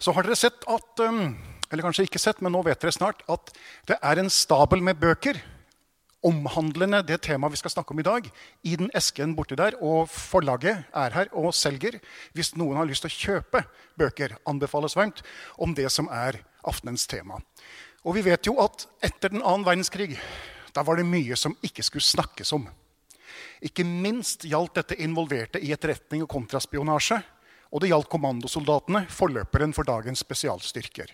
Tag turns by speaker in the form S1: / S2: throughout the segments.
S1: Så har dere sett at um, Eller kanskje ikke sett, men nå vet dere snart at det er en stabel med bøker omhandlende det temaet vi skal snakke om i dag, i den esken borti der. Og forlaget er her og selger. Hvis noen har lyst til å kjøpe bøker, anbefales varmt om det som er aftenens tema. Og vi vet jo at etter den annen verdenskrig da var det mye som ikke skulle snakkes om. Ikke minst gjaldt dette involverte i etterretning og kontraspionasje. Og det gjaldt kommandosoldatene, forløperen for dagens spesialstyrker.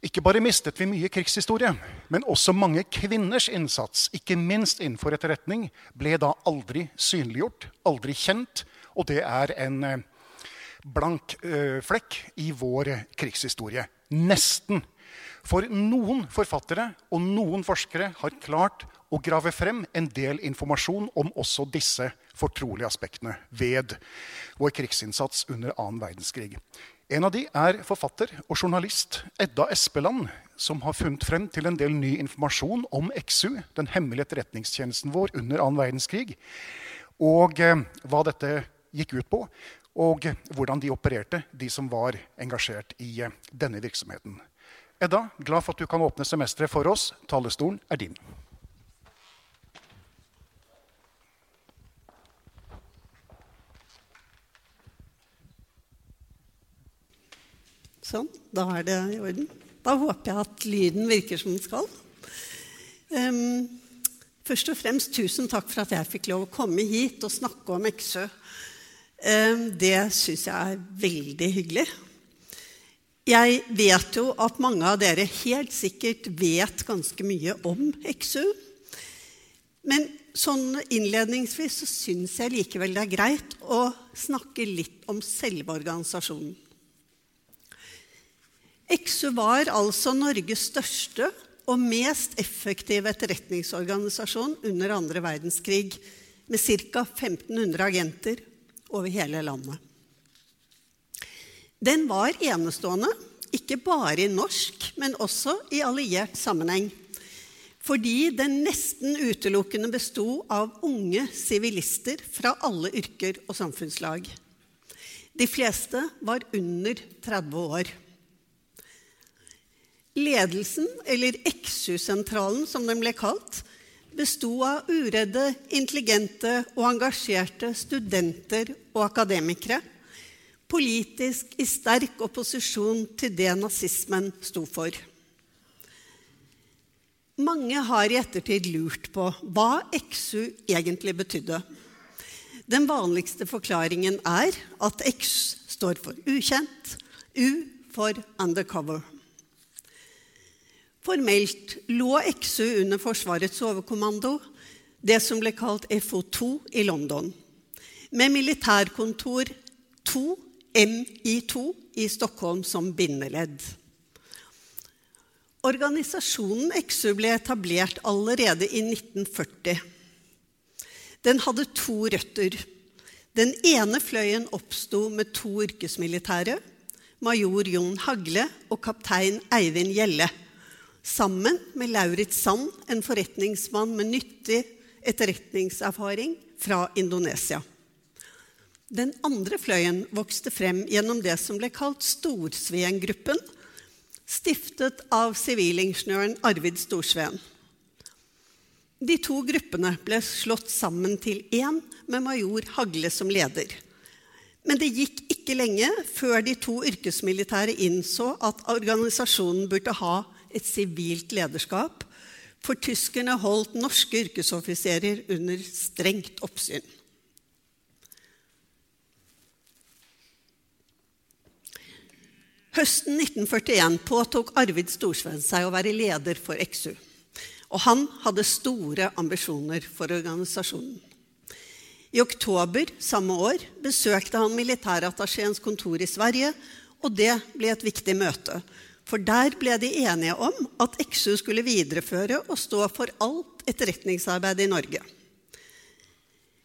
S1: Ikke bare mistet vi mye krigshistorie, men også mange kvinners innsats, ikke minst innenfor etterretning, ble da aldri synliggjort, aldri kjent. Og det er en eh, blank eh, flekk i vår krigshistorie. Nesten. For noen forfattere og noen forskere har klart å grave frem en del informasjon om også disse fortrolige aspektene ved vår krigsinnsats under annen verdenskrig. En av de er forfatter og journalist Edda Espeland, som har funnet frem til en del ny informasjon om XU, den hemmelige etterretningstjenesten vår under annen verdenskrig, og eh, hva dette gikk ut på, og hvordan de opererte, de som var engasjert i eh, denne virksomheten. Edda, glad for at du kan åpne semesteret for oss. Talerstolen er din.
S2: Sånn, da er det i orden. Da håper jeg at lyden virker som den skal. Um, først og fremst tusen takk for at jeg fikk lov å komme hit og snakke om Eksø. Um, det syns jeg er veldig hyggelig. Jeg vet jo at mange av dere helt sikkert vet ganske mye om Exu. Men sånn innledningsvis så syns jeg likevel det er greit å snakke litt om selve organisasjonen. XU var altså Norges største og mest effektive etterretningsorganisasjon under andre verdenskrig, med ca. 1500 agenter over hele landet. Den var enestående, ikke bare i norsk, men også i alliert sammenheng. Fordi den nesten utelukkende besto av unge sivilister fra alle yrker og samfunnslag. De fleste var under 30 år. Ledelsen, eller XU-sentralen som den ble kalt, besto av uredde, intelligente og engasjerte studenter og akademikere, politisk i sterk opposisjon til det nazismen sto for. Mange har i ettertid lurt på hva XU egentlig betydde. Den vanligste forklaringen er at X står for ukjent, U for undercover. Formelt lå XU under Forsvarets overkommando, det som ble kalt FO2 i London, med militærkontor 2, MI2, i Stockholm som bindeledd. Organisasjonen XU ble etablert allerede i 1940. Den hadde to røtter. Den ene fløyen oppsto med to yrkesmilitære, major Jon Hagle og kaptein Eivind Gjelle, sammen med Lauritz Sand, en forretningsmann med nyttig etterretningserfaring fra Indonesia. Den andre fløyen vokste frem gjennom det som ble kalt Storsveen-gruppen, stiftet av sivilingeniøren Arvid Storsveen. De to gruppene ble slått sammen til én med major Hagle som leder. Men det gikk ikke lenge før de to yrkesmilitære innså at organisasjonen burde ha et sivilt lederskap, for tyskerne holdt norske yrkesoffiserer under strengt oppsyn. Høsten 1941 påtok Arvid Storsveen seg å være leder for XU. Og han hadde store ambisjoner for organisasjonen. I oktober samme år besøkte han militærattachéens kontor i Sverige, og det ble et viktig møte. For der ble de enige om at XU skulle videreføre og stå for alt etterretningsarbeid i Norge.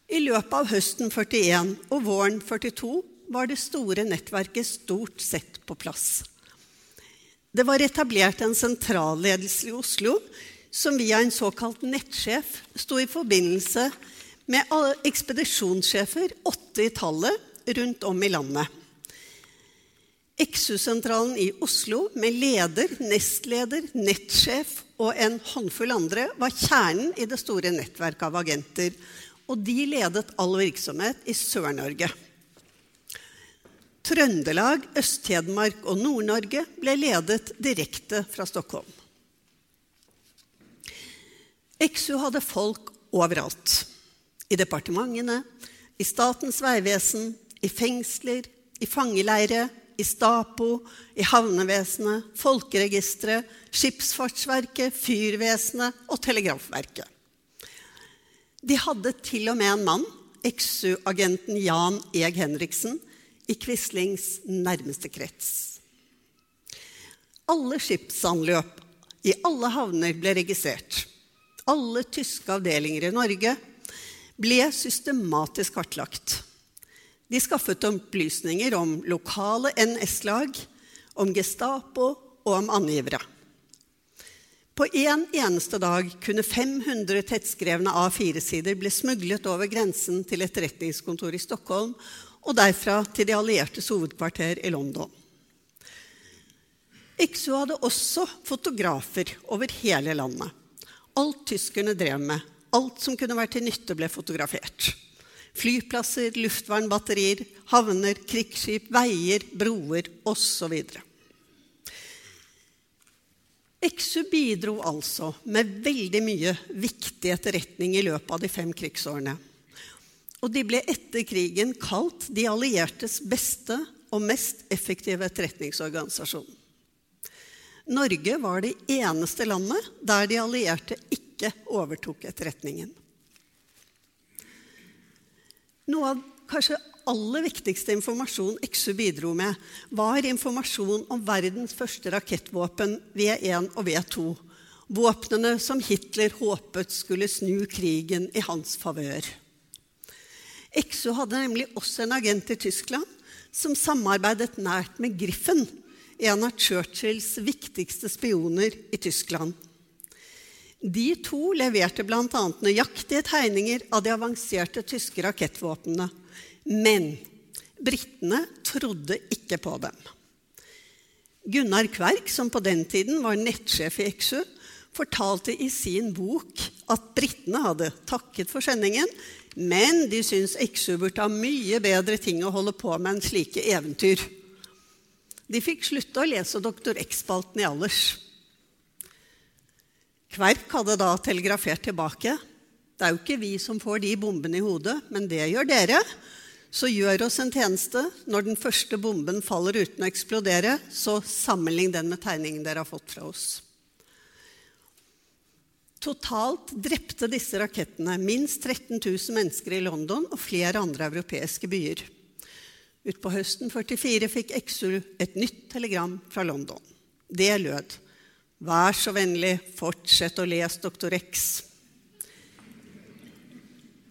S2: I løpet av høsten 41 og våren 42 var det store nettverket stort sett på plass. Det var etablert en sentralledelse i Oslo som via en såkalt nettsjef sto i forbindelse med ekspedisjonssjefer, åtte i tallet, rundt om i landet. XU-sentralen i Oslo, med leder, nestleder, nettsjef og en håndfull andre, var kjernen i det store nettverket av agenter. Og de ledet all virksomhet i Sør-Norge. Trøndelag, Øst-Hedmark og Nord-Norge ble ledet direkte fra Stockholm. Exu hadde folk overalt. I departementene, i Statens vegvesen, i fengsler, i fangeleire, i Stapo, i havnevesenet, Folkeregisteret, Skipsfartsverket, Fyrvesenet og Telegrafverket. De hadde til og med en mann, exu-agenten Jan Eg Henriksen, i Quislings nærmeste krets. Alle skipsanløp i alle havner ble registrert. Alle tyske avdelinger i Norge ble systematisk kartlagt. De skaffet opplysninger om lokale NS-lag, om Gestapo og om angivere. På én en eneste dag kunne 500 tettskrevne A4-sider bli smuglet over grensen til etterretningskontoret i Stockholm og derfra til de alliertes hovedkvarter i London. XU hadde også fotografer over hele landet. Alt tyskerne drev med, alt som kunne vært til nytte, ble fotografert. Flyplasser, luftvernbatterier, havner, krigsskip, veier, broer osv. XU bidro altså med veldig mye viktig etterretning i løpet av de fem krigsårene og de ble etter krigen kalt de alliertes beste og mest effektive etterretningsorganisasjon. Norge var det eneste landet der de allierte ikke overtok etterretningen. Noe av kanskje aller viktigste informasjon XU bidro med, var informasjon om verdens første rakettvåpen V1 og V2. Våpnene som Hitler håpet skulle snu krigen i hans favør. Exo hadde nemlig også en agent i Tyskland som samarbeidet nært med Griffen, en av Churchills viktigste spioner i Tyskland. De to leverte bl.a. nøyaktige tegninger av de avanserte tyske rakettvåpnene. Men britene trodde ikke på dem. Gunnar Kverk, som på den tiden var nettsjef i Exu, fortalte i sin bok at britene hadde takket for sendingen, men de syns XU burde mye bedre ting å holde på med enn slike eventyr. De fikk slutte å lese Doktor X-spalten i Alders. Kverk hadde da telegrafert tilbake. Det er jo ikke vi som får de bombene i hodet, men det gjør dere. Så gjør oss en tjeneste. Når den første bomben faller uten å eksplodere, så sammenlign den med tegningen dere har fått fra oss. Totalt drepte disse rakettene minst 13 000 mennesker i London og flere andre europeiske byer. Utpå høsten 44 fikk EXO et nytt telegram fra London. Det lød Vær så vennlig, fortsett å lese Doktor X.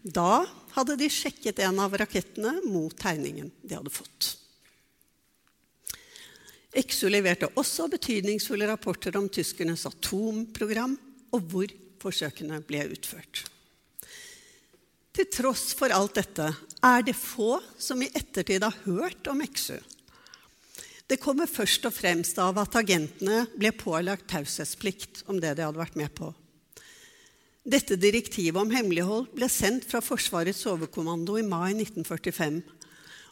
S2: Da hadde de sjekket en av rakettene mot tegningen de hadde fått. Exu leverte også betydningsfulle rapporter om tyskernes atomprogram og hvor forsøkene ble utført. Til tross for alt dette er det få som i ettertid har hørt om Eksu. Det kommer først og fremst av at agentene ble pålagt taushetsplikt om det de hadde vært med på. Dette direktivet om hemmelighold ble sendt fra Forsvarets overkommando i mai 1945,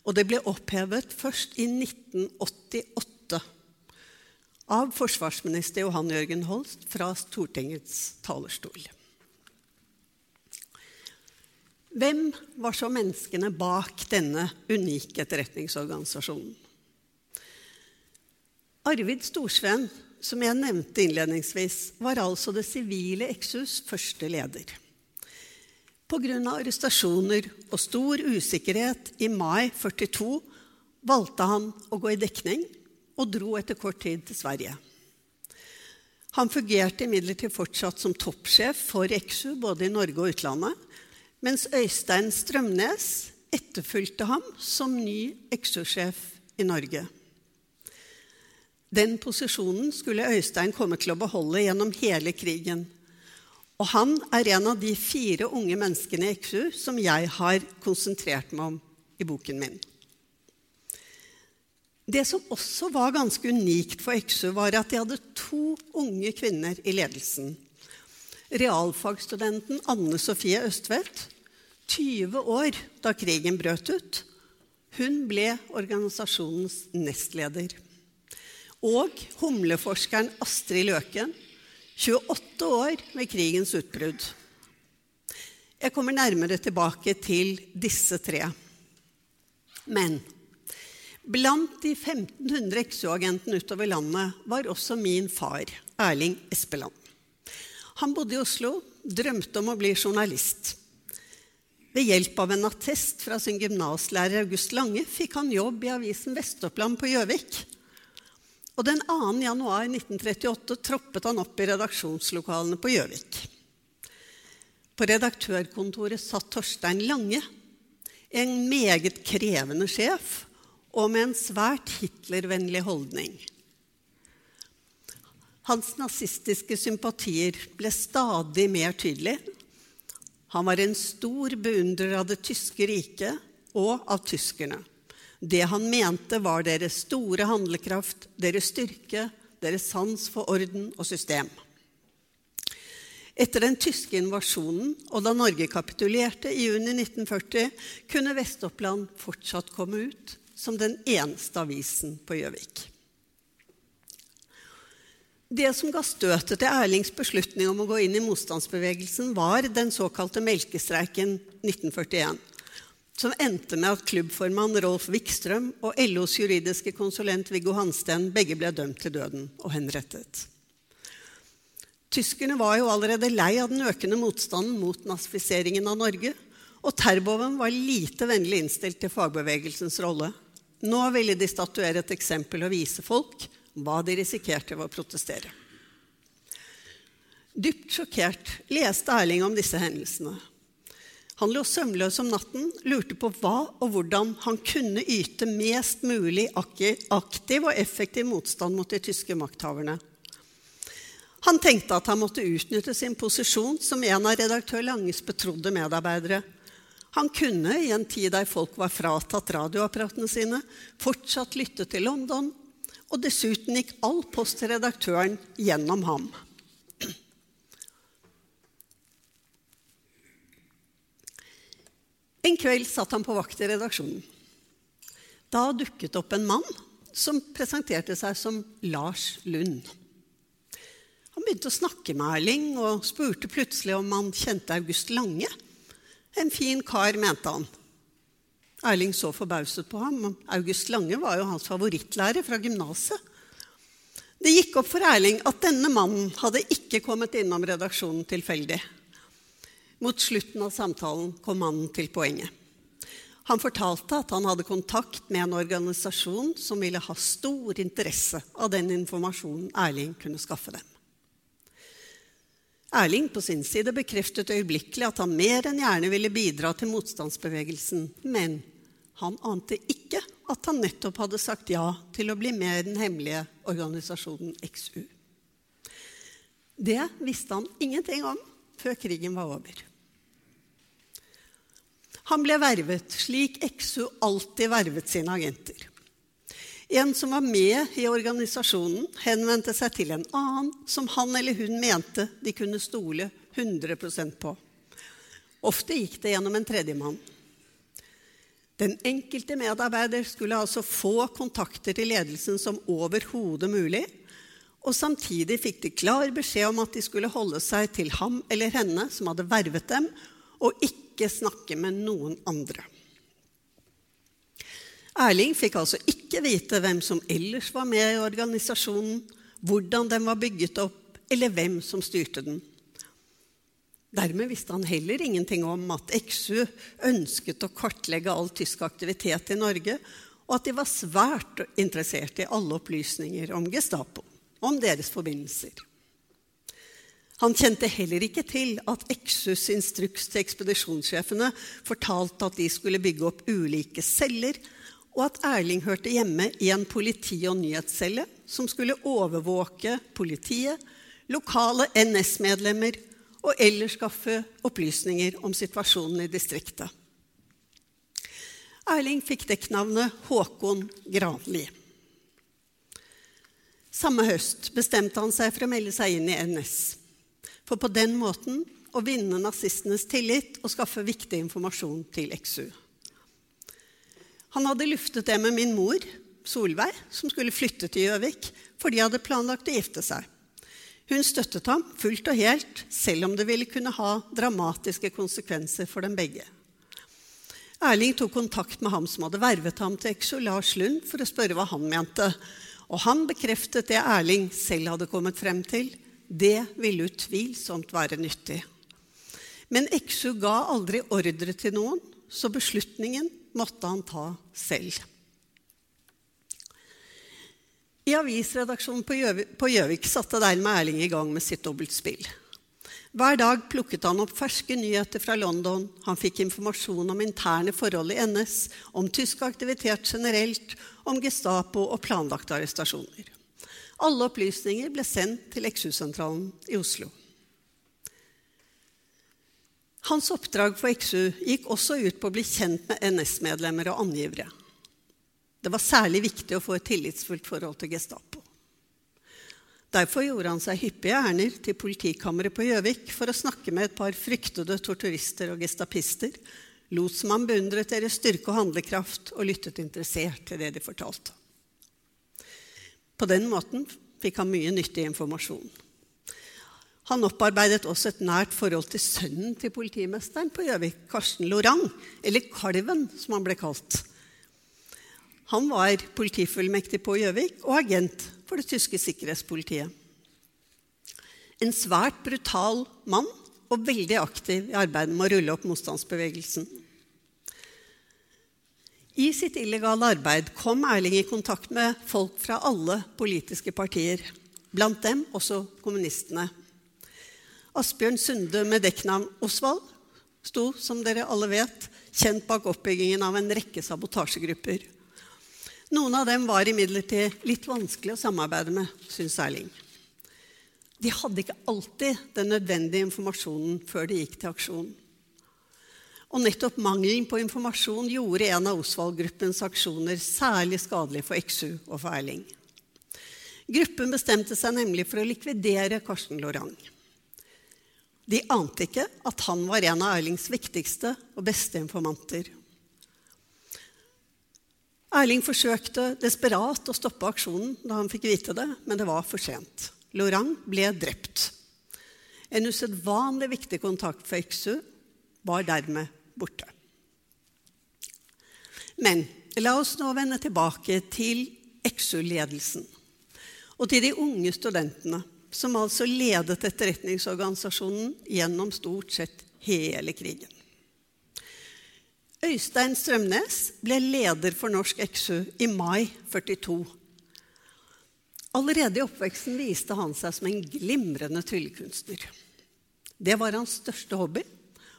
S2: og det ble opphevet først i 1988 av forsvarsminister Johan Jørgen Holst fra Stortingets talerstol. Hvem var så menneskene bak denne unike etterretningsorganisasjonen? Arvid Storsveen, som jeg nevnte innledningsvis, var altså det sivile Exus første leder. Pga. arrestasjoner og stor usikkerhet i mai 42 valgte han å gå i dekning og dro etter kort tid til Sverige. Han fungerte imidlertid fortsatt som toppsjef for Exu både i Norge og utlandet, mens Øystein Strømnes etterfulgte ham som ny Exu-sjef i Norge. Den posisjonen skulle Øystein komme til å beholde gjennom hele krigen. Og han er en av de fire unge menneskene i Exu som jeg har konsentrert meg om i boken min. Det som også var ganske unikt for Eksjø, var at de hadde to unge kvinner i ledelsen. Realfagsstudenten Anne Sofie Østvedt, 20 år da krigen brøt ut. Hun ble organisasjonens nestleder. Og humleforskeren Astrid Løken, 28 år med krigens utbrudd. Jeg kommer nærmere tilbake til disse tre. Men Blant de 1500 Exo-agentene utover landet var også min far, Erling Espeland. Han bodde i Oslo, drømte om å bli journalist. Ved hjelp av en attest fra sin gymnaslærer August Lange fikk han jobb i avisen Vest-Oppland på Gjøvik. Og den 2. januar 1938 troppet han opp i redaksjonslokalene på Gjøvik. På redaktørkontoret satt Torstein Lange, en meget krevende sjef og med en svært Hitler-vennlig holdning. Hans nazistiske sympatier ble stadig mer tydelige. Han var en stor beundrer av det tyske riket og av tyskerne. Det han mente, var deres store handlekraft, deres styrke, deres sans for orden og system. Etter den tyske invasjonen og da Norge kapitulerte i juni 1940, kunne Vest-Oppland fortsatt komme ut som den eneste avisen på Gjøvik. Det som ga støtet til Erlings beslutning om å gå inn i motstandsbevegelsen, var den såkalte melkestreiken 1941, som endte med at klubbformann Rolf Wikstrøm og LOs juridiske konsulent Viggo Hansten begge ble dømt til døden og henrettet. Tyskerne var jo allerede lei av den økende motstanden mot nazifiseringen av Norge, og Terboven var lite vennlig innstilt til fagbevegelsens rolle. Nå ville de statuere et eksempel og vise folk hva de risikerte ved å protestere. Dypt sjokkert leste Erling om disse hendelsene. Han lå søvnløs om natten, lurte på hva og hvordan han kunne yte mest mulig aktiv og effektiv motstand mot de tyske makthaverne. Han tenkte at han måtte utnytte sin posisjon som en av redaktør Langes betrodde medarbeidere han kunne, i en tid der folk var fratatt radioapparatene sine, fortsatt lytte til London, og dessuten gikk all post til redaktøren gjennom ham. En kveld satt han på vakt i redaksjonen. Da dukket opp en mann som presenterte seg som Lars Lund. Han begynte å snakke med Erling og spurte plutselig om han kjente August Lange. En fin kar, mente han. Erling så forbauset på ham. August Lange var jo hans favorittlærer fra gymnaset. Det gikk opp for Erling at denne mannen hadde ikke kommet innom redaksjonen tilfeldig. Mot slutten av samtalen kom mannen til poenget. Han fortalte at han hadde kontakt med en organisasjon som ville ha stor interesse av den informasjonen Erling kunne skaffe dem. Erling på sin side bekreftet øyeblikkelig at han mer enn gjerne ville bidra til motstandsbevegelsen, men han ante ikke at han nettopp hadde sagt ja til å bli med i den hemmelige organisasjonen XU. Det visste han ingenting om før krigen var over. Han ble vervet slik XU alltid vervet sine agenter. En som var med i organisasjonen, henvendte seg til en annen som han eller hun mente de kunne stole 100% på. Ofte gikk det gjennom en tredjemann. Den enkelte medarbeider skulle altså få kontakter til ledelsen som overhodet mulig, og samtidig fikk de klar beskjed om at de skulle holde seg til ham eller henne som hadde vervet dem, og ikke snakke med noen andre. Erling fikk altså ikke vite hvem som ellers var med i organisasjonen, hvordan den var bygget opp, eller hvem som styrte den. Dermed visste han heller ingenting om at XU ønsket å kartlegge all tysk aktivitet i Norge, og at de var svært interessert i alle opplysninger om Gestapo, om deres forbindelser. Han kjente heller ikke til at XUs instruks til ekspedisjonssjefene fortalte at de skulle bygge opp ulike celler og at Erling hørte hjemme i en politi- og nyhetscelle som skulle overvåke politiet, lokale NS-medlemmer og ellers skaffe opplysninger om situasjonen i distriktet. Erling fikk dekknavnet Håkon Granli. Samme høst bestemte han seg for å melde seg inn i NS, for på den måten å vinne nazistenes tillit og skaffe viktig informasjon til XU. Han hadde luftet det med min mor, Solveig, som skulle flytte til Gjøvik, for de hadde planlagt å gifte seg. Hun støttet ham fullt og helt, selv om det ville kunne ha dramatiske konsekvenser for dem begge. Erling tok kontakt med ham som hadde vervet ham til Exo Lars Lund, for å spørre hva han mente. Og han bekreftet det Erling selv hadde kommet frem til. Det ville utvilsomt være nyttig. Men Exu ga aldri ordre til noen, så beslutningen måtte han ta selv. I avisredaksjonen på Gjøvik satte dermed Erling i gang med sitt dobbeltspill. Hver dag plukket han opp ferske nyheter fra London. Han fikk informasjon om interne forhold i NS, om tysk aktivitet generelt, om Gestapo og planlagte arrestasjoner. Alle opplysninger ble sendt til XU-sentralen i Oslo. Hans oppdrag for XU gikk også ut på å bli kjent med NS-medlemmer og angivere. Det var særlig viktig å få et tillitsfullt forhold til Gestapo. Derfor gjorde han seg hyppige ærender til politikammeret på Gjøvik for å snakke med et par fryktede torturister og gestapister, lot som han beundret deres styrke og handlekraft og lyttet interessert til det de fortalte. På den måten fikk han mye nyttig informasjon. Han opparbeidet også et nært forhold til sønnen til politimesteren på Gjøvik, Karsten Lorang, eller Kalven, som han ble kalt. Han var politifullmektig på Gjøvik og agent for det tyske sikkerhetspolitiet. En svært brutal mann og veldig aktiv i arbeidet med å rulle opp motstandsbevegelsen. I sitt illegale arbeid kom Erling i kontakt med folk fra alle politiske partier, blant dem også kommunistene. Asbjørn Sunde med dekknavn Osvald sto, som dere alle vet, kjent bak oppbyggingen av en rekke sabotasjegrupper. Noen av dem var imidlertid litt vanskelig å samarbeide med, syns Erling. De hadde ikke alltid den nødvendige informasjonen før de gikk til aksjon. Og nettopp mangelen på informasjon gjorde en av Osvald-gruppens aksjoner særlig skadelig for XU og for Erling. Gruppen bestemte seg nemlig for å likvidere Karsten Lorang. De ante ikke at han var en av Erlings viktigste og beste informanter. Erling forsøkte desperat å stoppe aksjonen da han fikk vite det, men det var for sent. Laurent ble drept. En usedvanlig viktig kontakt for XU var dermed borte. Men la oss nå vende tilbake til XU-ledelsen og til de unge studentene som altså ledet etterretningsorganisasjonen gjennom stort sett hele krigen. Øystein Strømnes ble leder for Norsk XU i mai 42. Allerede i oppveksten viste han seg som en glimrende tryllekunstner. Det var hans største hobby,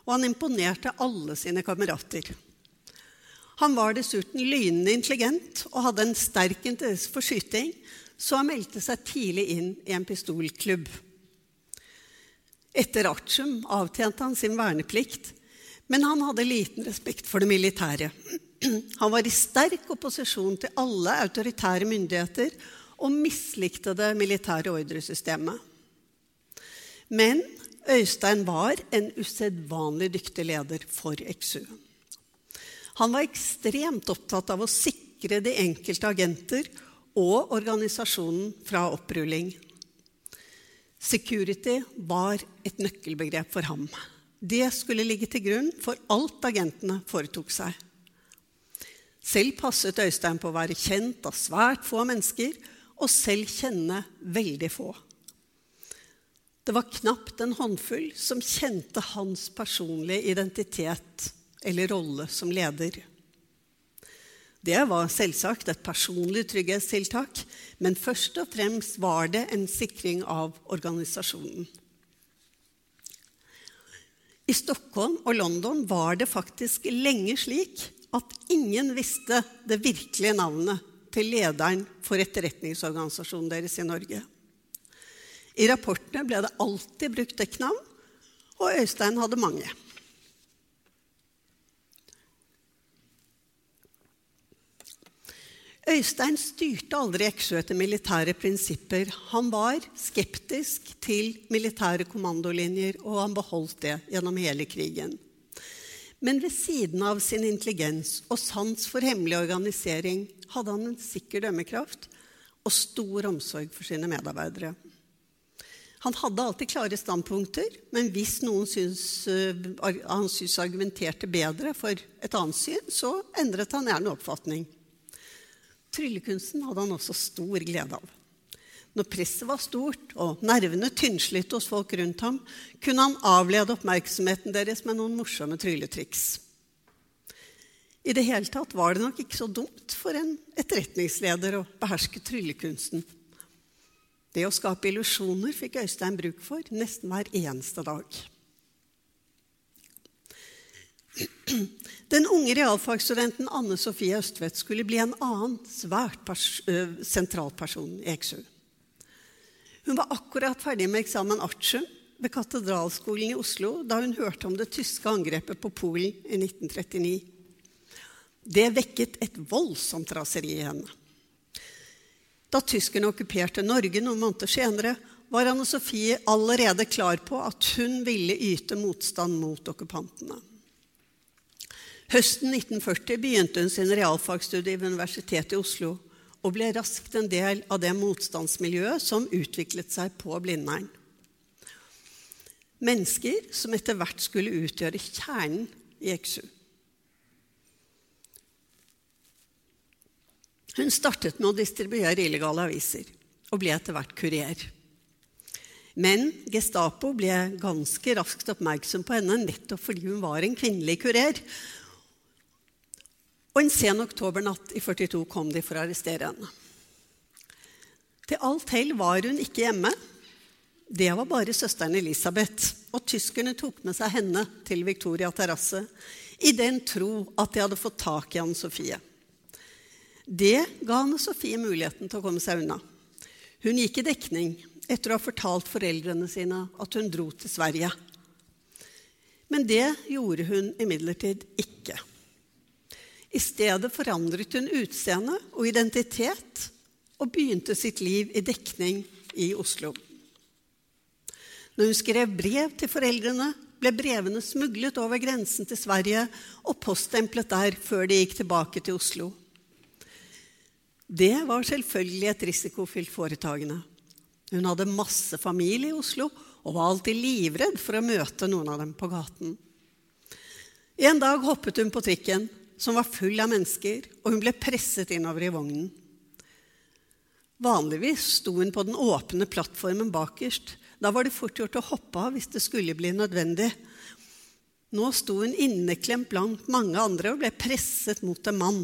S2: og han imponerte alle sine kamerater. Han var dessuten lynende intelligent og hadde en sterk interesse for skyting, så han meldte seg tidlig inn i en pistolklubb. Etter artium avtjente han sin verneplikt, men han hadde liten respekt for det militære. Han var i sterk opposisjon til alle autoritære myndigheter og mislikte det militære ordresystemet. Men Øystein var en usedvanlig dyktig leder for XU. Han var ekstremt opptatt av å sikre de enkelte agenter og organisasjonen fra opprulling. Security var et nøkkelbegrep for ham. Det skulle ligge til grunn for alt agentene foretok seg. Selv passet Øystein på å være kjent av svært få mennesker, og selv kjenne veldig få. Det var knapt en håndfull som kjente hans personlige identitet eller rolle som leder. Det var selvsagt et personlig trygghetstiltak, men først og fremst var det en sikring av organisasjonen. I Stockholm og London var det faktisk lenge slik at ingen visste det virkelige navnet til lederen for etterretningsorganisasjonen deres i Norge. I rapportene ble det alltid brukt dekknavn, og Øystein hadde mange. Øystein styrte aldri Eksjø etter militære prinsipper. Han var skeptisk til militære kommandolinjer, og han beholdt det gjennom hele krigen. Men ved siden av sin intelligens og sans for hemmelig organisering hadde han en sikker dømmekraft og stor omsorg for sine medarbeidere. Han hadde alltid klare standpunkter, men hvis noen syns, han syntes argumenterte bedre for et annet syn, så endret han gjerne oppfatning. Tryllekunsten hadde han også stor glede av. Når presset var stort og nervene tynnslitte hos folk rundt ham, kunne han avlede oppmerksomheten deres med noen morsomme trylletriks. I det hele tatt var det nok ikke så dumt for en etterretningsleder å beherske tryllekunsten. Det å skape illusjoner fikk Øystein bruk for nesten hver eneste dag. Den unge realfagsstudenten Anne Sofie Østvedt skulle bli en annen svært sentral person i XU. Hun var akkurat ferdig med eksamen artium ved Katedralskolen i Oslo da hun hørte om det tyske angrepet på Polen i 1939. Det vekket et voldsomt raseri i henne. Da tyskerne okkuperte Norge noen måneder senere, var Anne Sofie allerede klar på at hun ville yte motstand mot okkupantene. Høsten 1940 begynte hun sin realfagsstudie ved Universitetet i Oslo og ble raskt en del av det motstandsmiljøet som utviklet seg på Blindern. Mennesker som etter hvert skulle utgjøre kjernen i XU. Hun startet med å distribuere illegale aviser og ble etter hvert kurer. Men Gestapo ble ganske raskt oppmerksom på henne nettopp fordi hun var en kvinnelig kurer, og en sen oktobernatt i 42 kom de for å arrestere henne. Til alt hell var hun ikke hjemme. Det var bare søsteren Elisabeth. Og tyskerne tok med seg henne til Victoria terrasse i den tro at de hadde fått tak i Anne Sofie. Det ga Anne Sofie muligheten til å komme seg unna. Hun gikk i dekning etter å ha fortalt foreldrene sine at hun dro til Sverige. Men det gjorde hun imidlertid ikke. I stedet forandret hun utseende og identitet og begynte sitt liv i dekning i Oslo. Når hun skrev brev til foreldrene, ble brevene smuglet over grensen til Sverige og poststemplet der før de gikk tilbake til Oslo. Det var selvfølgelig et risikofylt foretagende. Hun hadde masse familie i Oslo og var alltid livredd for å møte noen av dem på gaten. En dag hoppet hun på trikken som var full av mennesker, og hun ble presset innover i vognen. Vanligvis sto hun på den åpne plattformen bakerst. Da var det fort gjort å hoppe av hvis det skulle bli nødvendig. Nå sto hun inneklemt blant mange andre og ble presset mot en mann.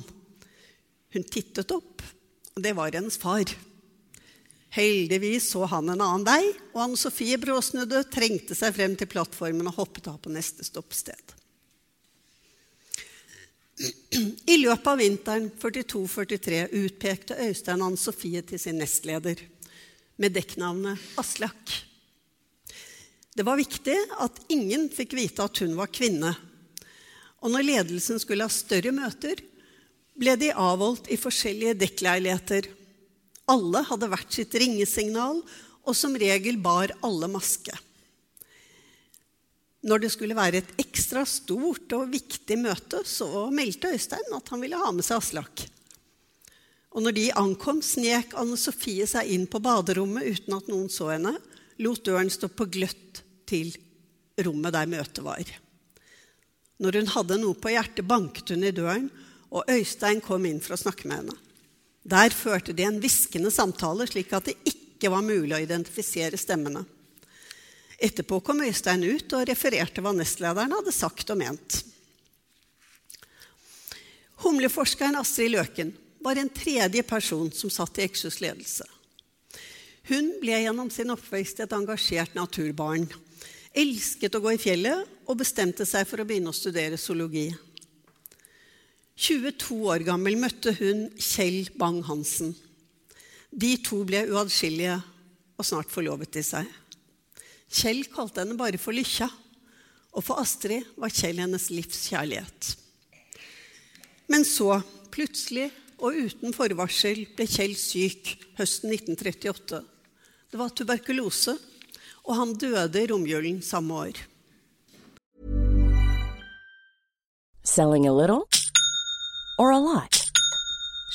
S2: Hun tittet opp, og det var hennes far. Heldigvis så han en annen vei, og Anne Sofie bråsnudde, trengte seg frem til plattformen og hoppet av på neste stoppsted. I løpet av vinteren 42-43 utpekte Øystein Ann Sofie til sin nestleder med dekknavnet Aslak. Det var viktig at ingen fikk vite at hun var kvinne. Og når ledelsen skulle ha større møter, ble de avholdt i forskjellige dekkleiligheter alle hadde hvert sitt ringesignal, og som regel bar alle maske. Når det skulle være et ekstra stort og viktig møte, så meldte Øystein at han ville ha med seg Aslak. Og når de ankom, snek Anne Sofie seg inn på baderommet uten at noen så henne, lot døren stå på gløtt til rommet der møtet var. Når hun hadde noe på hjertet, banket hun i døren, og Øystein kom inn for å snakke med henne. Der førte de en hviskende samtale, slik at det ikke var mulig å identifisere stemmene. Etterpå kom Øystein ut og refererte hva nestlederen hadde sagt og ment. Humleforskeren Astrid Løken var en tredje person som satt i Exus ledelse. Hun ble gjennom sin oppvekst et engasjert naturbarn. Elsket å gå i fjellet og bestemte seg for å begynne å studere zoologi. 22 år gammel møtte hun Kjell Bang-Hansen. De to ble uatskillelige og snart forlovet de seg. Kjell kalte henne bare for Lykkja, og for Astrid var Kjell hennes livs kjærlighet. Men så, plutselig og uten forvarsel, ble Kjell syk høsten 1938. Det var tuberkulose, og han døde i romjulen samme år.
S3: Selling a little or a lot?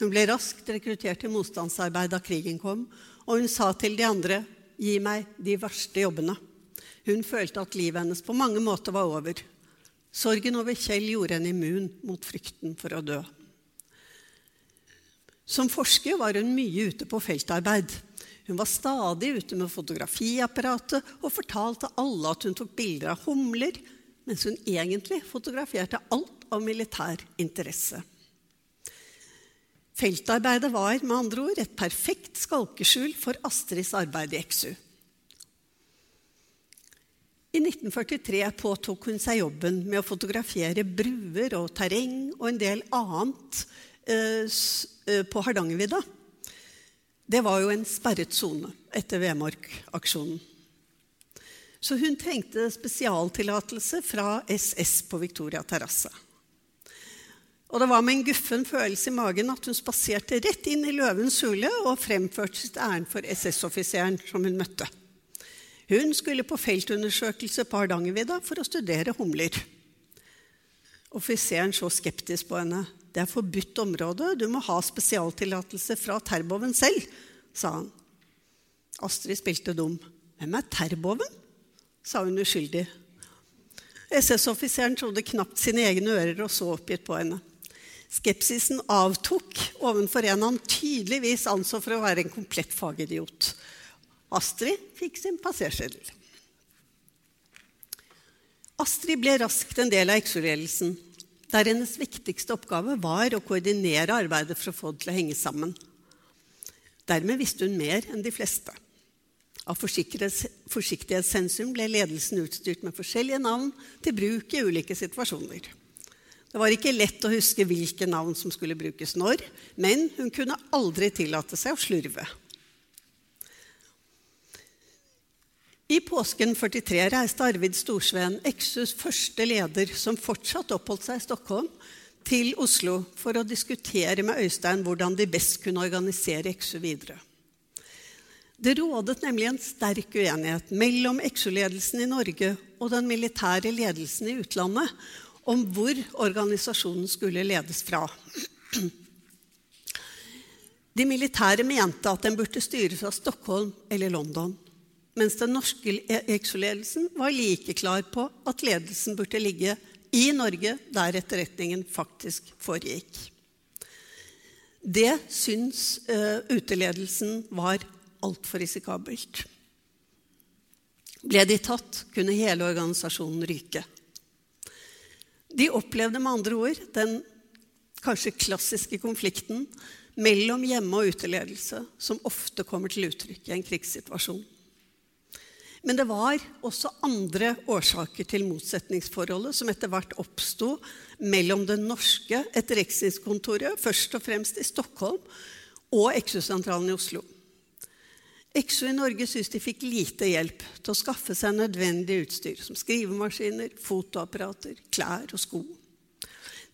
S2: Hun ble raskt rekruttert til motstandsarbeid da krigen kom, og hun sa til de andre, 'Gi meg de verste jobbene'. Hun følte at livet hennes på mange måter var over. Sorgen over Kjell gjorde henne immun mot frykten for å dø. Som forsker var hun mye ute på feltarbeid. Hun var stadig ute med fotografiapparatet og fortalte alle at hun tok bilder av humler, mens hun egentlig fotograferte alt av militær interesse. Feltarbeidet var med andre ord et perfekt skalkeskjul for Astrids arbeid i Eksu. I 1943 påtok hun seg jobben med å fotografere bruer og terreng og en del annet eh, eh, på Hardangervidda. Det var jo en sperret sone etter Vemork-aksjonen. Så hun trengte spesialtillatelse fra SS på Victoria terrasse. Og det var med en guffen følelse i magen at hun spaserte rett inn i løvens hule og fremførte sitt ærend for SS-offiseren som hun møtte. Hun skulle på feltundersøkelse på Hardangervidda for å studere humler. Offiseren så skeptisk på henne. 'Det er forbudt område. Du må ha spesialtillatelse fra Terboven selv', sa han. Astrid spilte dum. 'Hvem er Terboven?' sa hun uskyldig. SS-offiseren trodde knapt sine egne ører og så oppgitt på henne. Skepsisen avtok overfor en han tydeligvis anså for å være en komplett fagidiot. Astrid fikk sin passerseddel. Astrid ble raskt en del av XO-ledelsen, der hennes viktigste oppgave var å koordinere arbeidet for å få det til å henge sammen. Dermed visste hun mer enn de fleste. Av forsiktighetshensyn ble ledelsen utstyrt med forskjellige navn til bruk i ulike situasjoner. Det var ikke lett å huske hvilke navn som skulle brukes når, men hun kunne aldri tillate seg å slurve. I påsken 43 reiste Arvid Storsveen, Exus første leder, som fortsatt oppholdt seg i Stockholm, til Oslo for å diskutere med Øystein hvordan de best kunne organisere Exu videre. Det rådet nemlig en sterk uenighet mellom Exu-ledelsen i Norge og den militære ledelsen i utlandet om hvor organisasjonen skulle ledes fra. De militære mente at den burde styres av Stockholm eller London mens den norske EXO-ledelsen var like klar på at ledelsen burde ligge i Norge, der etterretningen faktisk foregikk. Det syns uh, uteledelsen var altfor risikabelt. Ble de tatt, kunne hele organisasjonen ryke. De opplevde med andre ord den kanskje klassiske konflikten mellom hjemme- og uteledelse, som ofte kommer til uttrykk i en krigssituasjon. Men det var også andre årsaker til motsetningsforholdet som etter hvert oppsto mellom det norske etterretningskontoret, først og fremst i Stockholm, og Exo-sentralen i Oslo. Exo i Norge syntes de fikk lite hjelp til å skaffe seg nødvendig utstyr, som skrivemaskiner, fotoapparater, klær og sko.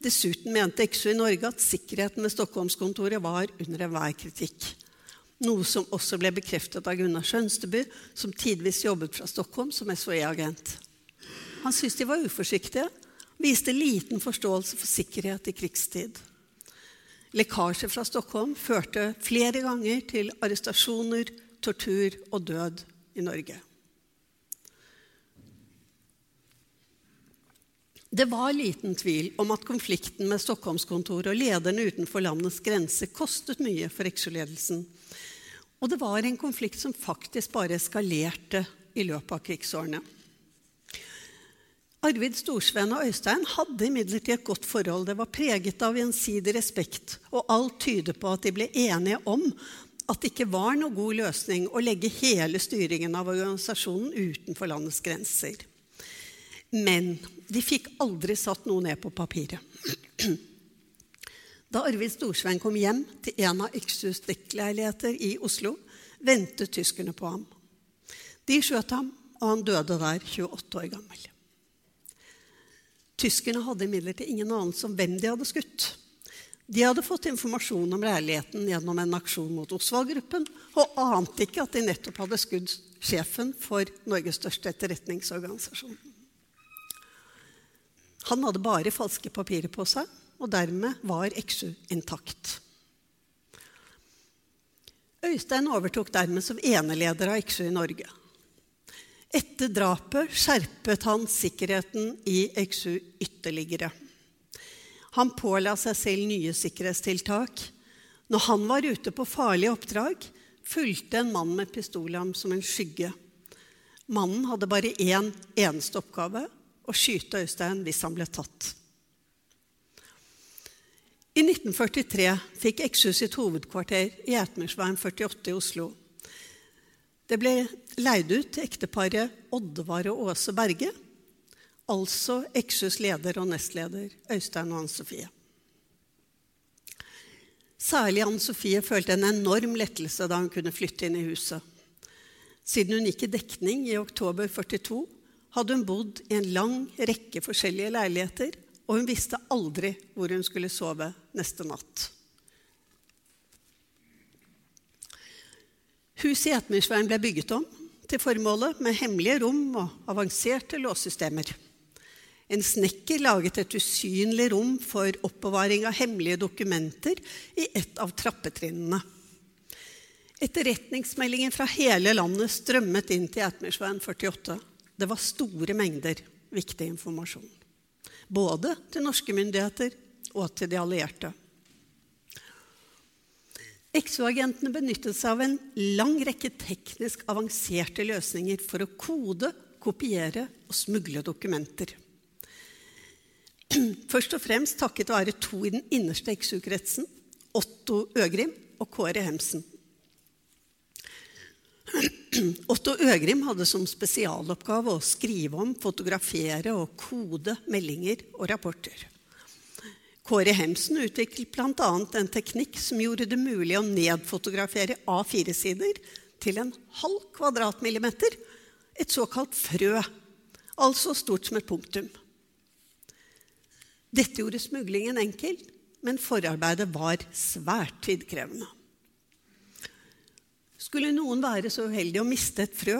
S2: Dessuten mente Exo i Norge at sikkerheten ved Stockholmskontoret var under enhver kritikk. Noe som også ble bekreftet av Gunnar Skjønsteby, som tidvis jobbet fra Stockholm som SOE-agent. Han syntes de var uforsiktige, viste liten forståelse for sikkerhet i krigstid. Lekkasjer fra Stockholm førte flere ganger til arrestasjoner, tortur og død i Norge. Det var liten tvil om at konflikten med Stockholmskontoret og lederne utenfor landets grenser kostet mye for Exo-ledelsen og det var en konflikt som faktisk bare eskalerte i løpet av krigsårene. Arvid Storsveen og Øystein hadde imidlertid et godt forhold. Det var preget av gjensidig respekt, og alt tyder på at de ble enige om at det ikke var noen god løsning å legge hele styringen av organisasjonen utenfor landets grenser. Men de fikk aldri satt noe ned på papiret. Da Arvid Storsveen kom hjem til en av Yxus dekkleiligheter i Oslo, ventet tyskerne på ham. De skjøt ham, og han døde der 28 år gammel. Tyskerne hadde imidlertid ingen anelse om hvem de hadde skutt. De hadde fått informasjon om leiligheten gjennom en aksjon mot Osvald-gruppen, og ante ikke at de nettopp hadde skudd sjefen for Norges største etterretningsorganisasjon. Han hadde bare falske papirer på seg, og dermed var Exu intakt. Øystein overtok dermed som eneleder av Exu i Norge. Etter drapet skjerpet han sikkerheten i Exu ytterligere. Han påla seg selv nye sikkerhetstiltak. Når han var ute på farlige oppdrag, fulgte en mann med pistolam som en skygge. Mannen hadde bare én eneste oppgave å skyte Øystein hvis han ble tatt. I 1943 fikk Ekshus sitt hovedkvarter i Etmersveien 48 i Oslo. Det ble leid ut til ekteparet Oddvar og Åse Berge, altså Eksjøs leder og nestleder Øystein og Anne Sofie. Særlig Anne Sofie følte en enorm lettelse da hun kunne flytte inn i huset. Siden hun gikk i dekning i oktober 42, hadde hun bodd i en lang rekke forskjellige leiligheter og hun visste aldri hvor hun skulle sove neste natt. Huset i Etmyrsveien ble bygget om til formålet med hemmelige rom og avanserte låssystemer. En snekker laget et usynlig rom for oppbevaring av hemmelige dokumenter i et av trappetrinnene. Etterretningsmeldingen fra hele landet strømmet inn til Etmersveien 48. Det var store mengder viktig informasjon både til norske myndigheter og til de allierte. Exo-agentene benyttet seg av en lang rekke teknisk avanserte løsninger for å kode, kopiere og smugle dokumenter. Først og fremst takket være to i den innerste XU-kretsen, Otto Øgrim og Kåre Hemsen. Otto Øgrim hadde som spesialoppgave å skrive om, fotografere og kode meldinger og rapporter. Kåre Hemsen utviklet bl.a. en teknikk som gjorde det mulig å nedfotografere A4-sider til en halv kvadratmillimeter, et såkalt frø, altså stort som et punktum. Dette gjorde smuglingen enkel, men forarbeidet var svært tidkrevende. Skulle noen være så uheldig å miste et frø,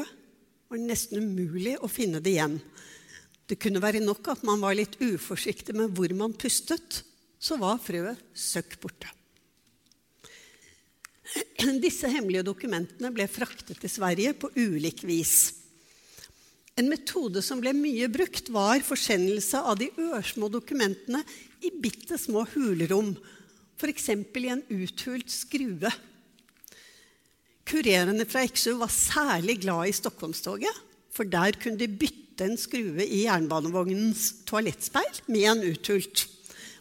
S2: var det nesten umulig å finne det igjen. Det kunne være nok at man var litt uforsiktig med hvor man pustet, så var frøet søkk borte. Disse hemmelige dokumentene ble fraktet til Sverige på ulik vis. En metode som ble mye brukt, var forsendelse av de ørsmå dokumentene i bitte små hulrom, f.eks. i en uthult skrue. Kurerene fra Eksjø var særlig glad i Stockholmstoget, for der kunne de bytte en skrue i jernbanevognens toalettspeil med en uthult,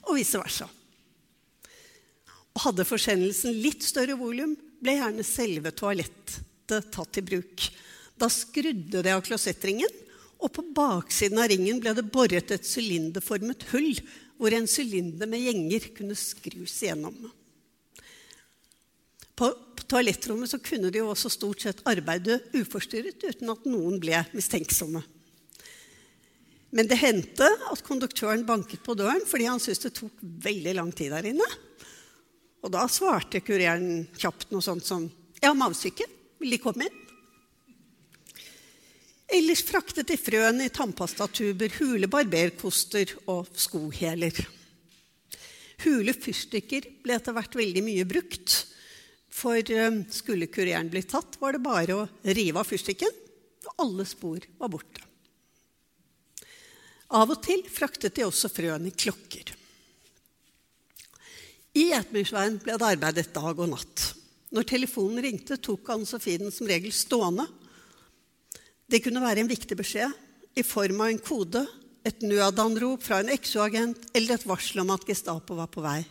S2: og vice versa. Og hadde forsendelsen litt større volum, ble gjerne selve toalettet tatt i bruk. Da skrudde det av klosettringen, og på baksiden av ringen ble det boret et sylinderformet hull hvor en sylinder med gjenger kunne skrus igjennom. På toalettrommet kunne de jo også stort sett arbeide uforstyrret uten at noen ble mistenksomme. Men det hendte at konduktøren banket på døren fordi han syntes det tok veldig lang tid der inne. Og da svarte kureren kjapt noe sånt som 'Jeg har mavesyke. Vil De komme inn?' Ellers fraktet de frøene i tannpastatuber, hule barberkoster og skoheler. Hule fyrstikker ble etter hvert veldig mye brukt. For eh, skulle kureren bli tatt, var det bare å rive av fyrstikken, og alle spor var borte. Av og til fraktet de også frøene i klokker. I Etmyrsveien ble det arbeidet dag og natt. Når telefonen ringte, tok Anne Sofie den som regel stående det kunne være en viktig beskjed i form av en kode, et nødanrop fra en exo-agent eller et varsel om at Gestapo var på vei.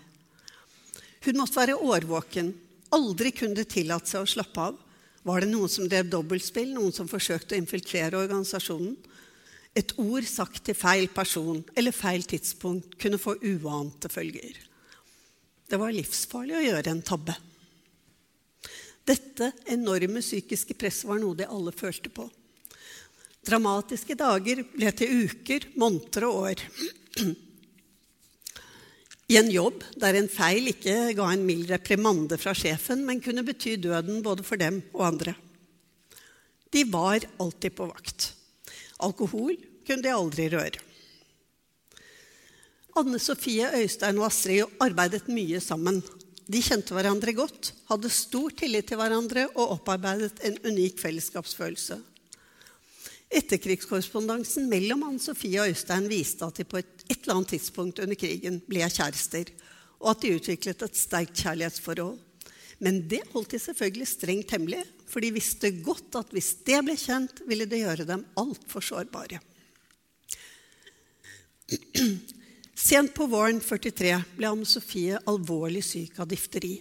S2: Hun måtte være årvåken. Aldri kunne det tillate seg å slappe av. Var det noen som drev dobbeltspill, noen som forsøkte å infiltrere organisasjonen? Et ord sagt til feil person eller feil tidspunkt kunne få uante følger. Det var livsfarlig å gjøre en tabbe. Dette enorme psykiske presset var noe de alle følte på. Dramatiske dager ble til uker, måneder og år. I en jobb der en feil ikke ga en mild reprimande fra sjefen, men kunne bety døden både for dem og andre. De var alltid på vakt. Alkohol kunne de aldri røre. Anne Sofie, Øystein og Astrid arbeidet mye sammen. De kjente hverandre godt, hadde stor tillit til hverandre og opparbeidet en unik fellesskapsfølelse. Etterkrigskorrespondansen mellom Anne Sofie og Øystein viste at de på et, et, eller annet tidspunkt under krigen ble kjærester, og at de utviklet et sterkt kjærlighetsforhold. Men det holdt de selvfølgelig strengt hemmelig, for de visste godt at hvis det ble kjent, ville det gjøre dem altfor sårbare. Sent på våren 43 ble Anne Sofie alvorlig syk av difteri.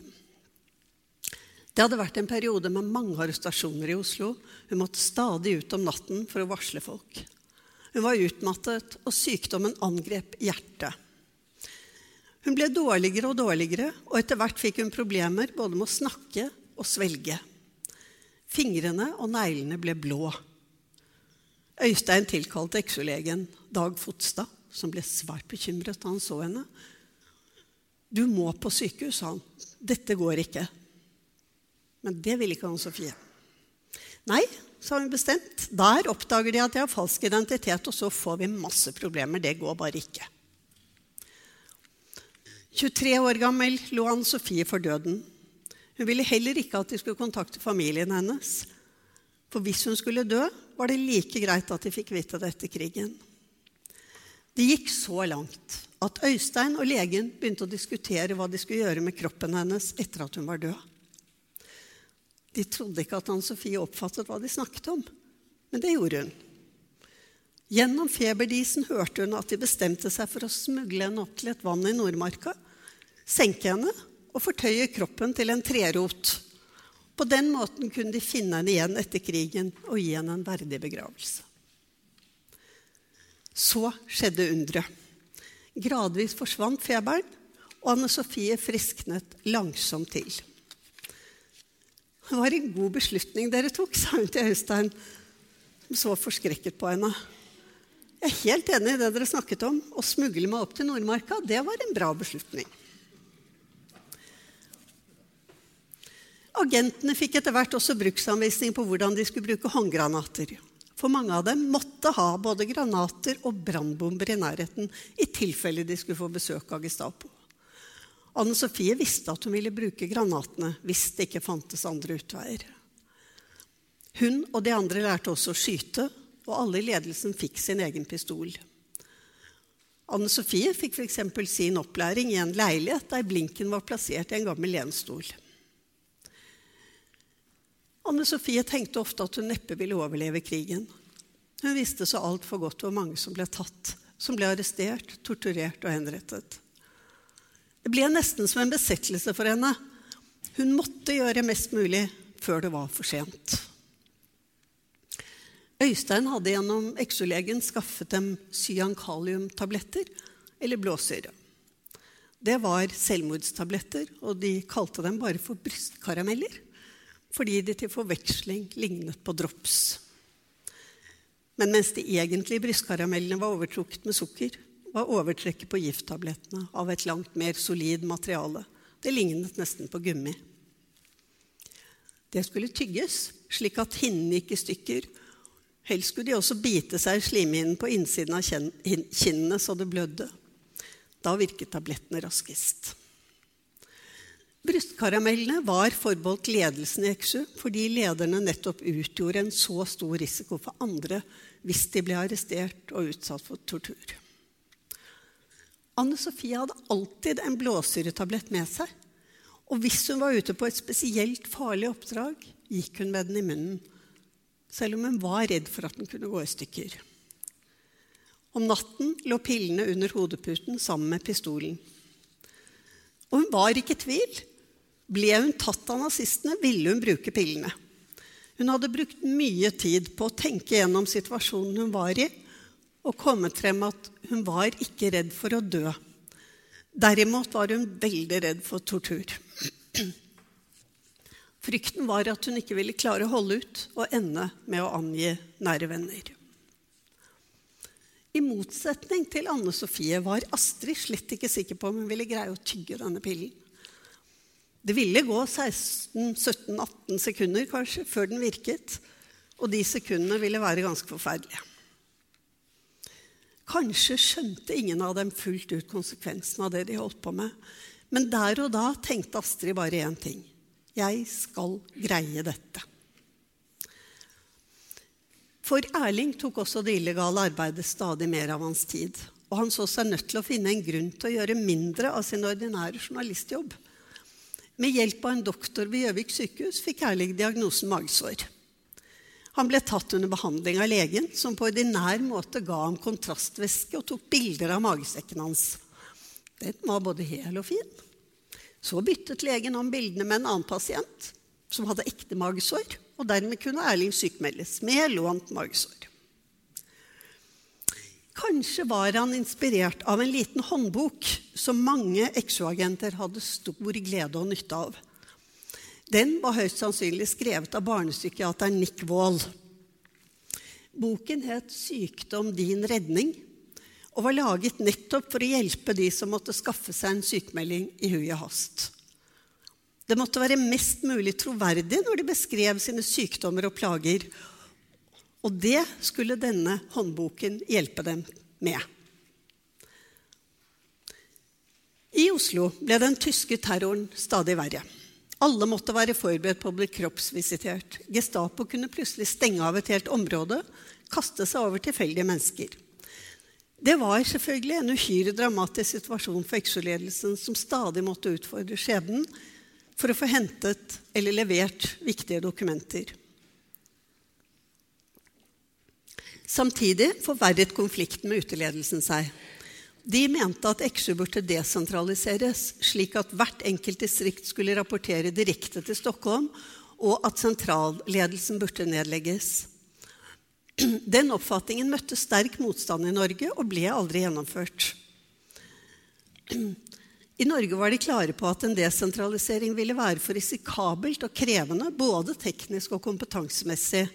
S2: Det hadde vært en periode med mange arrestasjoner i Oslo. Hun måtte stadig ut om natten for å varsle folk. Hun var utmattet, og sykdommen angrep hjertet. Hun ble dårligere og dårligere, og etter hvert fikk hun problemer både med å snakke og svelge. Fingrene og neglene ble blå. Øystein tilkalte eksolegen Dag Fotstad, som ble svært bekymret da han så henne. 'Du må på sykehus', sa han. 'Dette går ikke'. Men det ville ikke Anne Sofie. Nei, sa hun bestemt. Der oppdager de at de har falsk identitet, og så får vi masse problemer. Det går bare ikke. 23 år gammel lå Anne Sofie for døden. Hun ville heller ikke at de skulle kontakte familien hennes. For hvis hun skulle dø, var det like greit at de fikk vite det etter krigen. Det gikk så langt at Øystein og legen begynte å diskutere hva de skulle gjøre med kroppen hennes etter at hun var død. De trodde ikke at Anne Sofie oppfattet hva de snakket om, men det gjorde hun. Gjennom feberdisen hørte hun at de bestemte seg for å smugle henne opp til et vann i Nordmarka, senke henne og fortøye kroppen til en trerot. På den måten kunne de finne henne igjen etter krigen og gi henne en verdig begravelse. Så skjedde underet. Gradvis forsvant feberen, og Anne Sofie frisknet langsomt til. Det var en god beslutning dere tok, sa hun til Øystein, som så forskrekket på henne. Jeg er helt enig i det dere snakket om. Å smugle meg opp til Nordmarka, det var en bra beslutning. Agentene fikk etter hvert også bruksanvisning på hvordan de skulle bruke håndgranater. For mange av dem måtte ha både granater og brannbomber i nærheten i tilfelle de skulle få besøk av Gestapo. Anne Sofie visste at hun ville bruke granatene hvis det ikke fantes andre utveier. Hun og de andre lærte også å skyte, og alle i ledelsen fikk sin egen pistol. Anne Sofie fikk f.eks. sin opplæring i en leilighet der blinken var plassert i en gammel lenstol. Anne Sofie tenkte ofte at hun neppe ville overleve krigen. Hun visste så altfor godt hvor mange som ble tatt, som ble arrestert, torturert og henrettet. Det ble nesten som en besettelse for henne. Hun måtte gjøre mest mulig før det var for sent. Øystein hadde gjennom eksolegen skaffet dem cyankaliumtabletter, eller blåsyre. Det var selvmordstabletter, og de kalte dem bare for brystkarameller fordi de til forveksling lignet på drops. Men mens de egentlige brystkaramellene var overtrukket med sukker, var overtrekket på gifttablettene av et langt mer solid materiale. Det lignet nesten på gummi. Det skulle tygges, slik at hinnene gikk i stykker. Helst skulle de også bite seg i slimhinnen på innsiden av kinnene så det blødde. Da virket tablettene raskest. Brystkaramellene var forbeholdt ledelsen i Eksju fordi lederne nettopp utgjorde en så stor risiko for andre hvis de ble arrestert og utsatt for tortur. Anne Sofie hadde alltid en blåsyretablett med seg. Og hvis hun var ute på et spesielt farlig oppdrag, gikk hun med den i munnen, selv om hun var redd for at den kunne gå i stykker. Om natten lå pillene under hodeputen sammen med pistolen. Og hun var ikke i tvil. Ble hun tatt av nazistene, ville hun bruke pillene. Hun hadde brukt mye tid på å tenke gjennom situasjonen hun var i, og kommet frem at hun var ikke redd for å dø. Derimot var hun veldig redd for tortur. Frykten var at hun ikke ville klare å holde ut og ende med å angi nære venner. I motsetning til Anne Sofie var Astrid slett ikke sikker på om hun ville greie å tygge denne pillen. Det ville gå 16-17-18 sekunder kanskje før den virket, og de sekundene ville være ganske forferdelige. Kanskje skjønte ingen av dem fullt ut konsekvensen av det de holdt på med. Men der og da tenkte Astrid bare én ting. Jeg skal greie dette. For Erling tok også det illegale arbeidet stadig mer av hans tid. Og han så seg nødt til å finne en grunn til å gjøre mindre av sin ordinære journalistjobb. Med hjelp av en doktor ved Gjøvik sykehus fikk Erling diagnosen magesår. Han ble tatt under behandling av legen, som på ordinær måte ga ham kontrastvæske og tok bilder av magesekken hans. Den var både hel og fin. Så byttet legen om bildene med en annen pasient som hadde ekte magesår og dermed kunne Erling sykmeldes med lånt magesår. Kanskje var han inspirert av en liten håndbok som mange exo-agenter hadde stor glede og nytte av. Den var høyst sannsynlig skrevet av barnepsykiateren Nick Wall. Boken het 'Sykdom din redning' og var laget nettopp for å hjelpe de som måtte skaffe seg en sykemelding i hui og hast. Det måtte være mest mulig troverdig når de beskrev sine sykdommer og plager. Og det skulle denne håndboken hjelpe dem med. I Oslo ble den tyske terroren stadig verre. Alle måtte være forberedt på å bli kroppsvisitert. Gestapo kunne plutselig stenge av et helt område, kaste seg over tilfeldige mennesker. Det var selvfølgelig en uhyre dramatisk situasjon for Exo-ledelsen, som stadig måtte utfordre skjebnen for å få hentet eller levert viktige dokumenter. Samtidig forverret konflikten med uteledelsen seg. De mente at Eksjø burde desentraliseres, slik at hvert enkelt distrikt skulle rapportere direkte til Stockholm, og at sentralledelsen burde nedlegges. Den oppfatningen møtte sterk motstand i Norge og ble aldri gjennomført. I Norge var de klare på at en desentralisering ville være for risikabelt og krevende, både teknisk og kompetansemessig.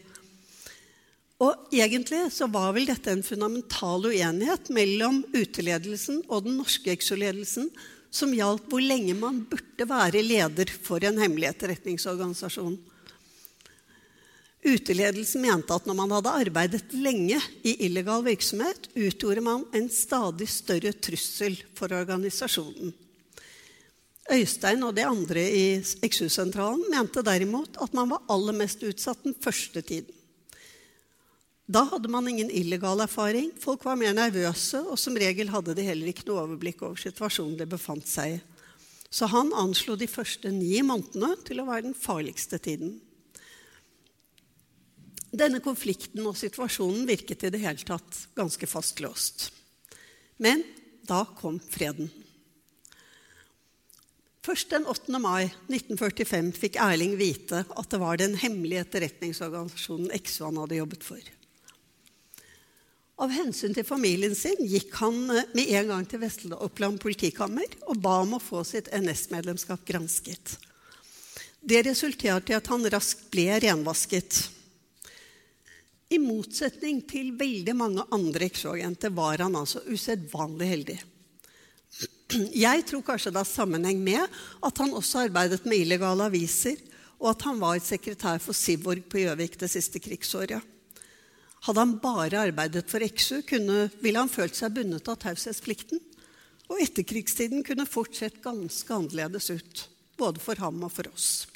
S2: Og egentlig så var vel dette en fundamental uenighet mellom uteledelsen og den norske exo-ledelsen som gjaldt hvor lenge man burde være leder for en hemmelig etterretningsorganisasjon. Uteledelsen mente at når man hadde arbeidet lenge i illegal virksomhet, utgjorde man en stadig større trussel for organisasjonen. Øystein og de andre i XU-sentralen mente derimot at man var aller mest utsatt den første tiden. Da hadde man ingen illegal erfaring, folk var mer nervøse, og som regel hadde de heller ikke noe overblikk over situasjonen de befant seg i. Så han anslo de første ni månedene til å være den farligste tiden. Denne konflikten og situasjonen virket i det hele tatt ganske fastlåst. Men da kom freden. Først den 8. mai 1945 fikk Erling vite at det var den hemmelige etterretningsorganisasjonen XO han hadde jobbet for. Av hensyn til familien sin gikk han eh, med en gang til Vest-Oppland politikammer og ba om å få sitt NS-medlemskap gransket. Det resulterte i at han raskt ble renvasket. I motsetning til veldig mange andre XO-agenter var han altså usedvanlig heldig. Jeg tror kanskje det har sammenheng med at han også arbeidet med illegale aviser, og at han var sekretær for Sivorg på Gjøvik det siste krigsåret. Hadde han bare arbeidet for kunne, ville han følt seg bundet av taushetsplikten. Og etterkrigstiden kunne fort sett ganske annerledes ut, både for ham og for oss.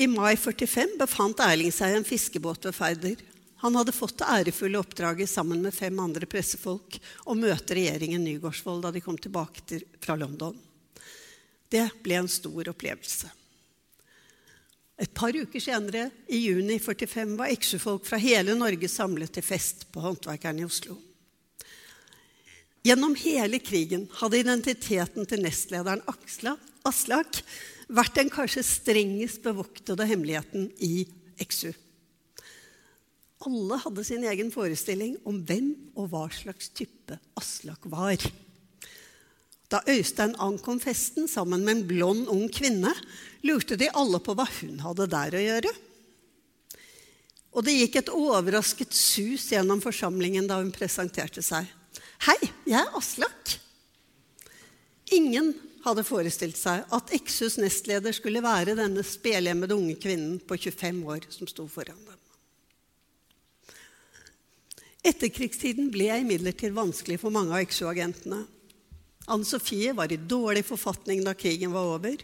S2: I mai 45 befant Erling seg i en fiskebåt ved Færder. Han hadde fått det ærefulle oppdraget sammen med fem andre pressefolk å møte regjeringen Nygaardsvold da de kom tilbake til, fra London. Det ble en stor opplevelse. Et par uker senere, i juni 45, var eksefolk fra hele Norge samlet til fest på Håndverkeren i Oslo. Gjennom hele krigen hadde identiteten til nestlederen Aslak vært den kanskje strengest bevoktede hemmeligheten i XU. Alle hadde sin egen forestilling om hvem og hva slags type Aslak var. Da Øystein ankom festen sammen med en blond, ung kvinne, lurte de alle på hva hun hadde der å gjøre. Og det gikk et overrasket sus gjennom forsamlingen da hun presenterte seg. Hei, jeg er Aslak. Ingen hadde forestilt seg at Eksus nestleder skulle være denne spelhjemmede unge kvinnen på 25 år som sto foran dem. Etterkrigstiden ble imidlertid vanskelig for mange av Eksu-agentene. Anne Sofie var i dårlig forfatning da krigen var over.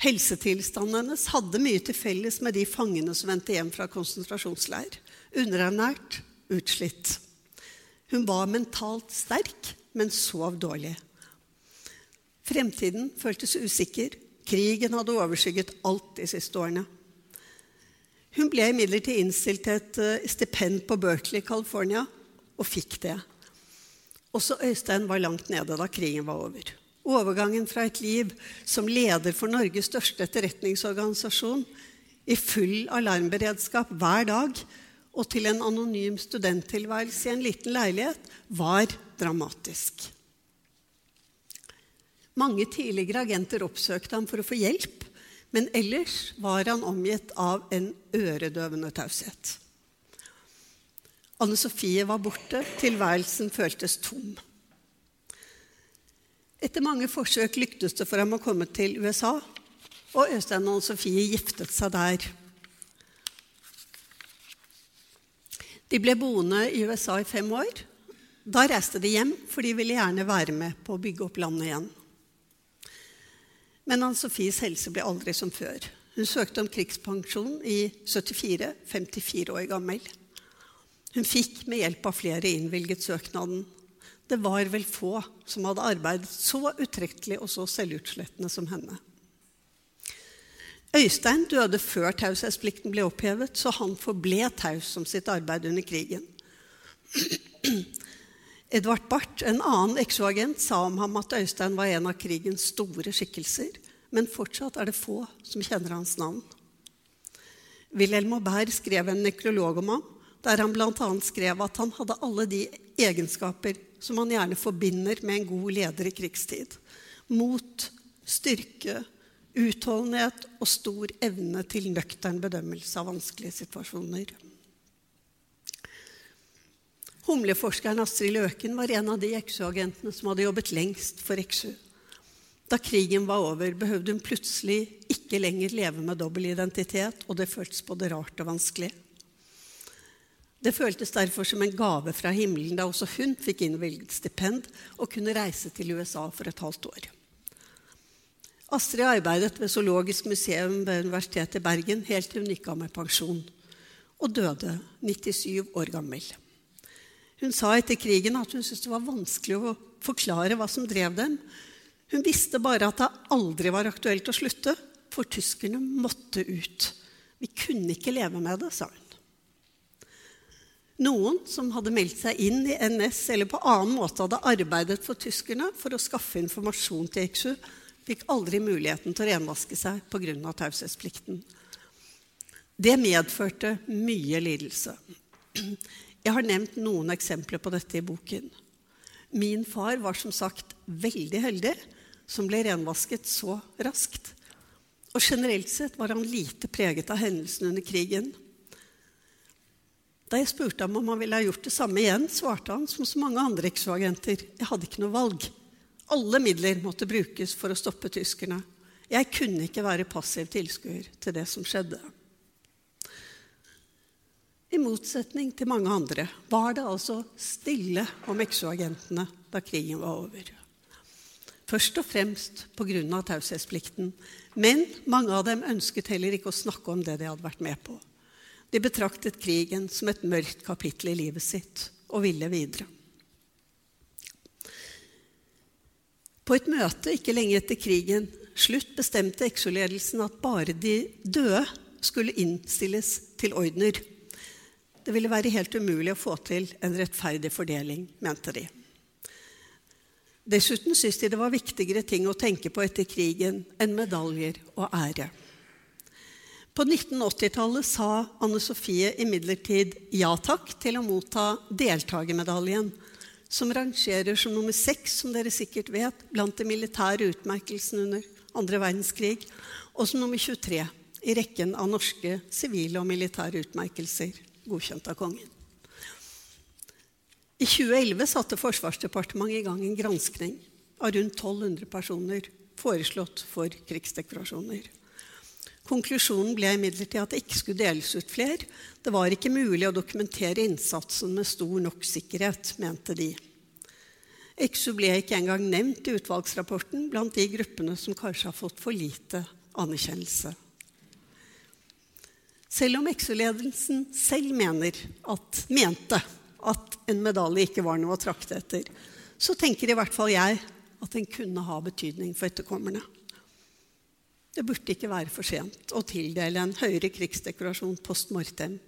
S2: Helsetilstanden hennes hadde mye til felles med de fangene som vendte hjem fra konsentrasjonsleir. Underernært, utslitt. Hun var mentalt sterk, men sov dårlig. Fremtiden føltes usikker. Krigen hadde overskygget alt de siste årene. Hun ble imidlertid innstilt til et eh, stipend på Berkeley, California, og fikk det. Også Øystein var langt nede da krigen var over. Overgangen fra et liv som leder for Norges største etterretningsorganisasjon, i full alarmberedskap hver dag, og til en anonym studenttilværelse i en liten leilighet, var dramatisk. Mange tidligere agenter oppsøkte ham for å få hjelp, men ellers var han omgitt av en øredøvende taushet. Anne Sofie var borte, tilværelsen føltes tom. Etter mange forsøk lyktes det for ham å komme til USA, og Øystein og Anne Sofie giftet seg der. De ble boende i USA i fem år. Da reiste de hjem, for de ville gjerne være med på å bygge opp landet igjen. Men Anne Sofies helse ble aldri som før. Hun søkte om krigspensjon i 74, 54 år gammel. Hun fikk med hjelp av flere innvilget søknaden. Det var vel få som hadde arbeidet så utrettelig og så selvutslettende som henne. Øystein døde før taushetsplikten ble opphevet, så han forble taus om sitt arbeid under krigen. Edvard Barth, en annen exo-agent, sa om ham at Øystein var en av krigens store skikkelser. men fortsatt er det få som kjenner hans navn. Wilhelm Aubert skrev en nekrolog om ham, der han bl.a. skrev at han hadde alle de egenskaper som man gjerne forbinder med en god leder i krigstid. Mot, styrke, utholdenhet og stor evne til nøktern bedømmelse av vanskelige situasjoner. Humleforskeren Astrid Løken var en av de Exo-agentene som hadde jobbet lengst for Exo. Da krigen var over, behøvde hun plutselig ikke lenger leve med dobbel identitet, og det føltes både rart og vanskelig. Det føltes derfor som en gave fra himmelen da også hun fikk innvilget stipend og kunne reise til USA for et halvt år. Astrid arbeidet ved Zoologisk museum ved Universitetet i Bergen helt til hun gikk av med pensjon, og døde 97 år gammel. Hun sa etter krigen at hun syntes det var vanskelig å forklare hva som drev dem, hun visste bare at det aldri var aktuelt å slutte, for tyskerne måtte ut. Vi kunne ikke leve med det, sa hun. Noen som hadde meldt seg inn i NS eller på annen måte hadde arbeidet for tyskerne for å skaffe informasjon til Eksu, fikk aldri muligheten til å renvaske seg pga. taushetsplikten. Det medførte mye lidelse. Jeg har nevnt noen eksempler på dette i boken. Min far var som sagt veldig heldig som ble renvasket så raskt. Og generelt sett var han lite preget av hendelsene under krigen. Da jeg spurte ham om han ville ha gjort det samme igjen, svarte han som så mange andre exo-agenter jeg hadde ikke noe valg. Alle midler måtte brukes for å stoppe tyskerne. Jeg kunne ikke være passiv tilskuer til det som skjedde. I motsetning til mange andre var det altså stille om exo-agentene da krigen var over. Først og fremst pga. taushetsplikten. Men mange av dem ønsket heller ikke å snakke om det de hadde vært med på. De betraktet krigen som et mørkt kapittel i livet sitt og ville videre. På et møte ikke lenge etter krigen slutt bestemte Exo-ledelsen at bare de døde skulle innstilles til ordner. Det ville være helt umulig å få til en rettferdig fordeling, mente de. Dessuten syntes de det var viktigere ting å tenke på etter krigen enn medaljer og ære. På 1980-tallet sa Anne Sofie imidlertid ja takk til å motta deltakermedaljen, som rangerer som nummer seks, som dere sikkert vet, blant de militære utmerkelsene under andre verdenskrig, og som nummer 23 i rekken av norske sivile og militære utmerkelser godkjent av kongen. I 2011 satte Forsvarsdepartementet i gang en granskning av rundt 1200 personer foreslått for krigsdekorasjoner. Konklusjonen ble imidlertid at det ikke skulle deles ut flere. Det var ikke mulig å dokumentere innsatsen med stor nok sikkerhet, mente de. Exu ble ikke engang nevnt i utvalgsrapporten blant de gruppene som kanskje har fått for lite anerkjennelse. Selv om Exu-ledelsen selv mener at, mente at en medalje ikke var noe å trakte etter, så tenker i hvert fall jeg at den kunne ha betydning for etterkommerne. Det burde ikke være for sent å tildele en høyere krigsdekorasjon post mortem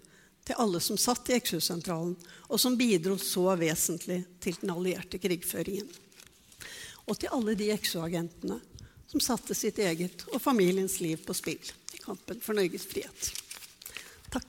S2: til alle som satt i Eksjøsentralen, og som bidro så vesentlig til den allierte krigføringen. Og til alle de Exo-agentene som satte sitt eget og familiens liv på spill i kampen for Norges frihet. Takk.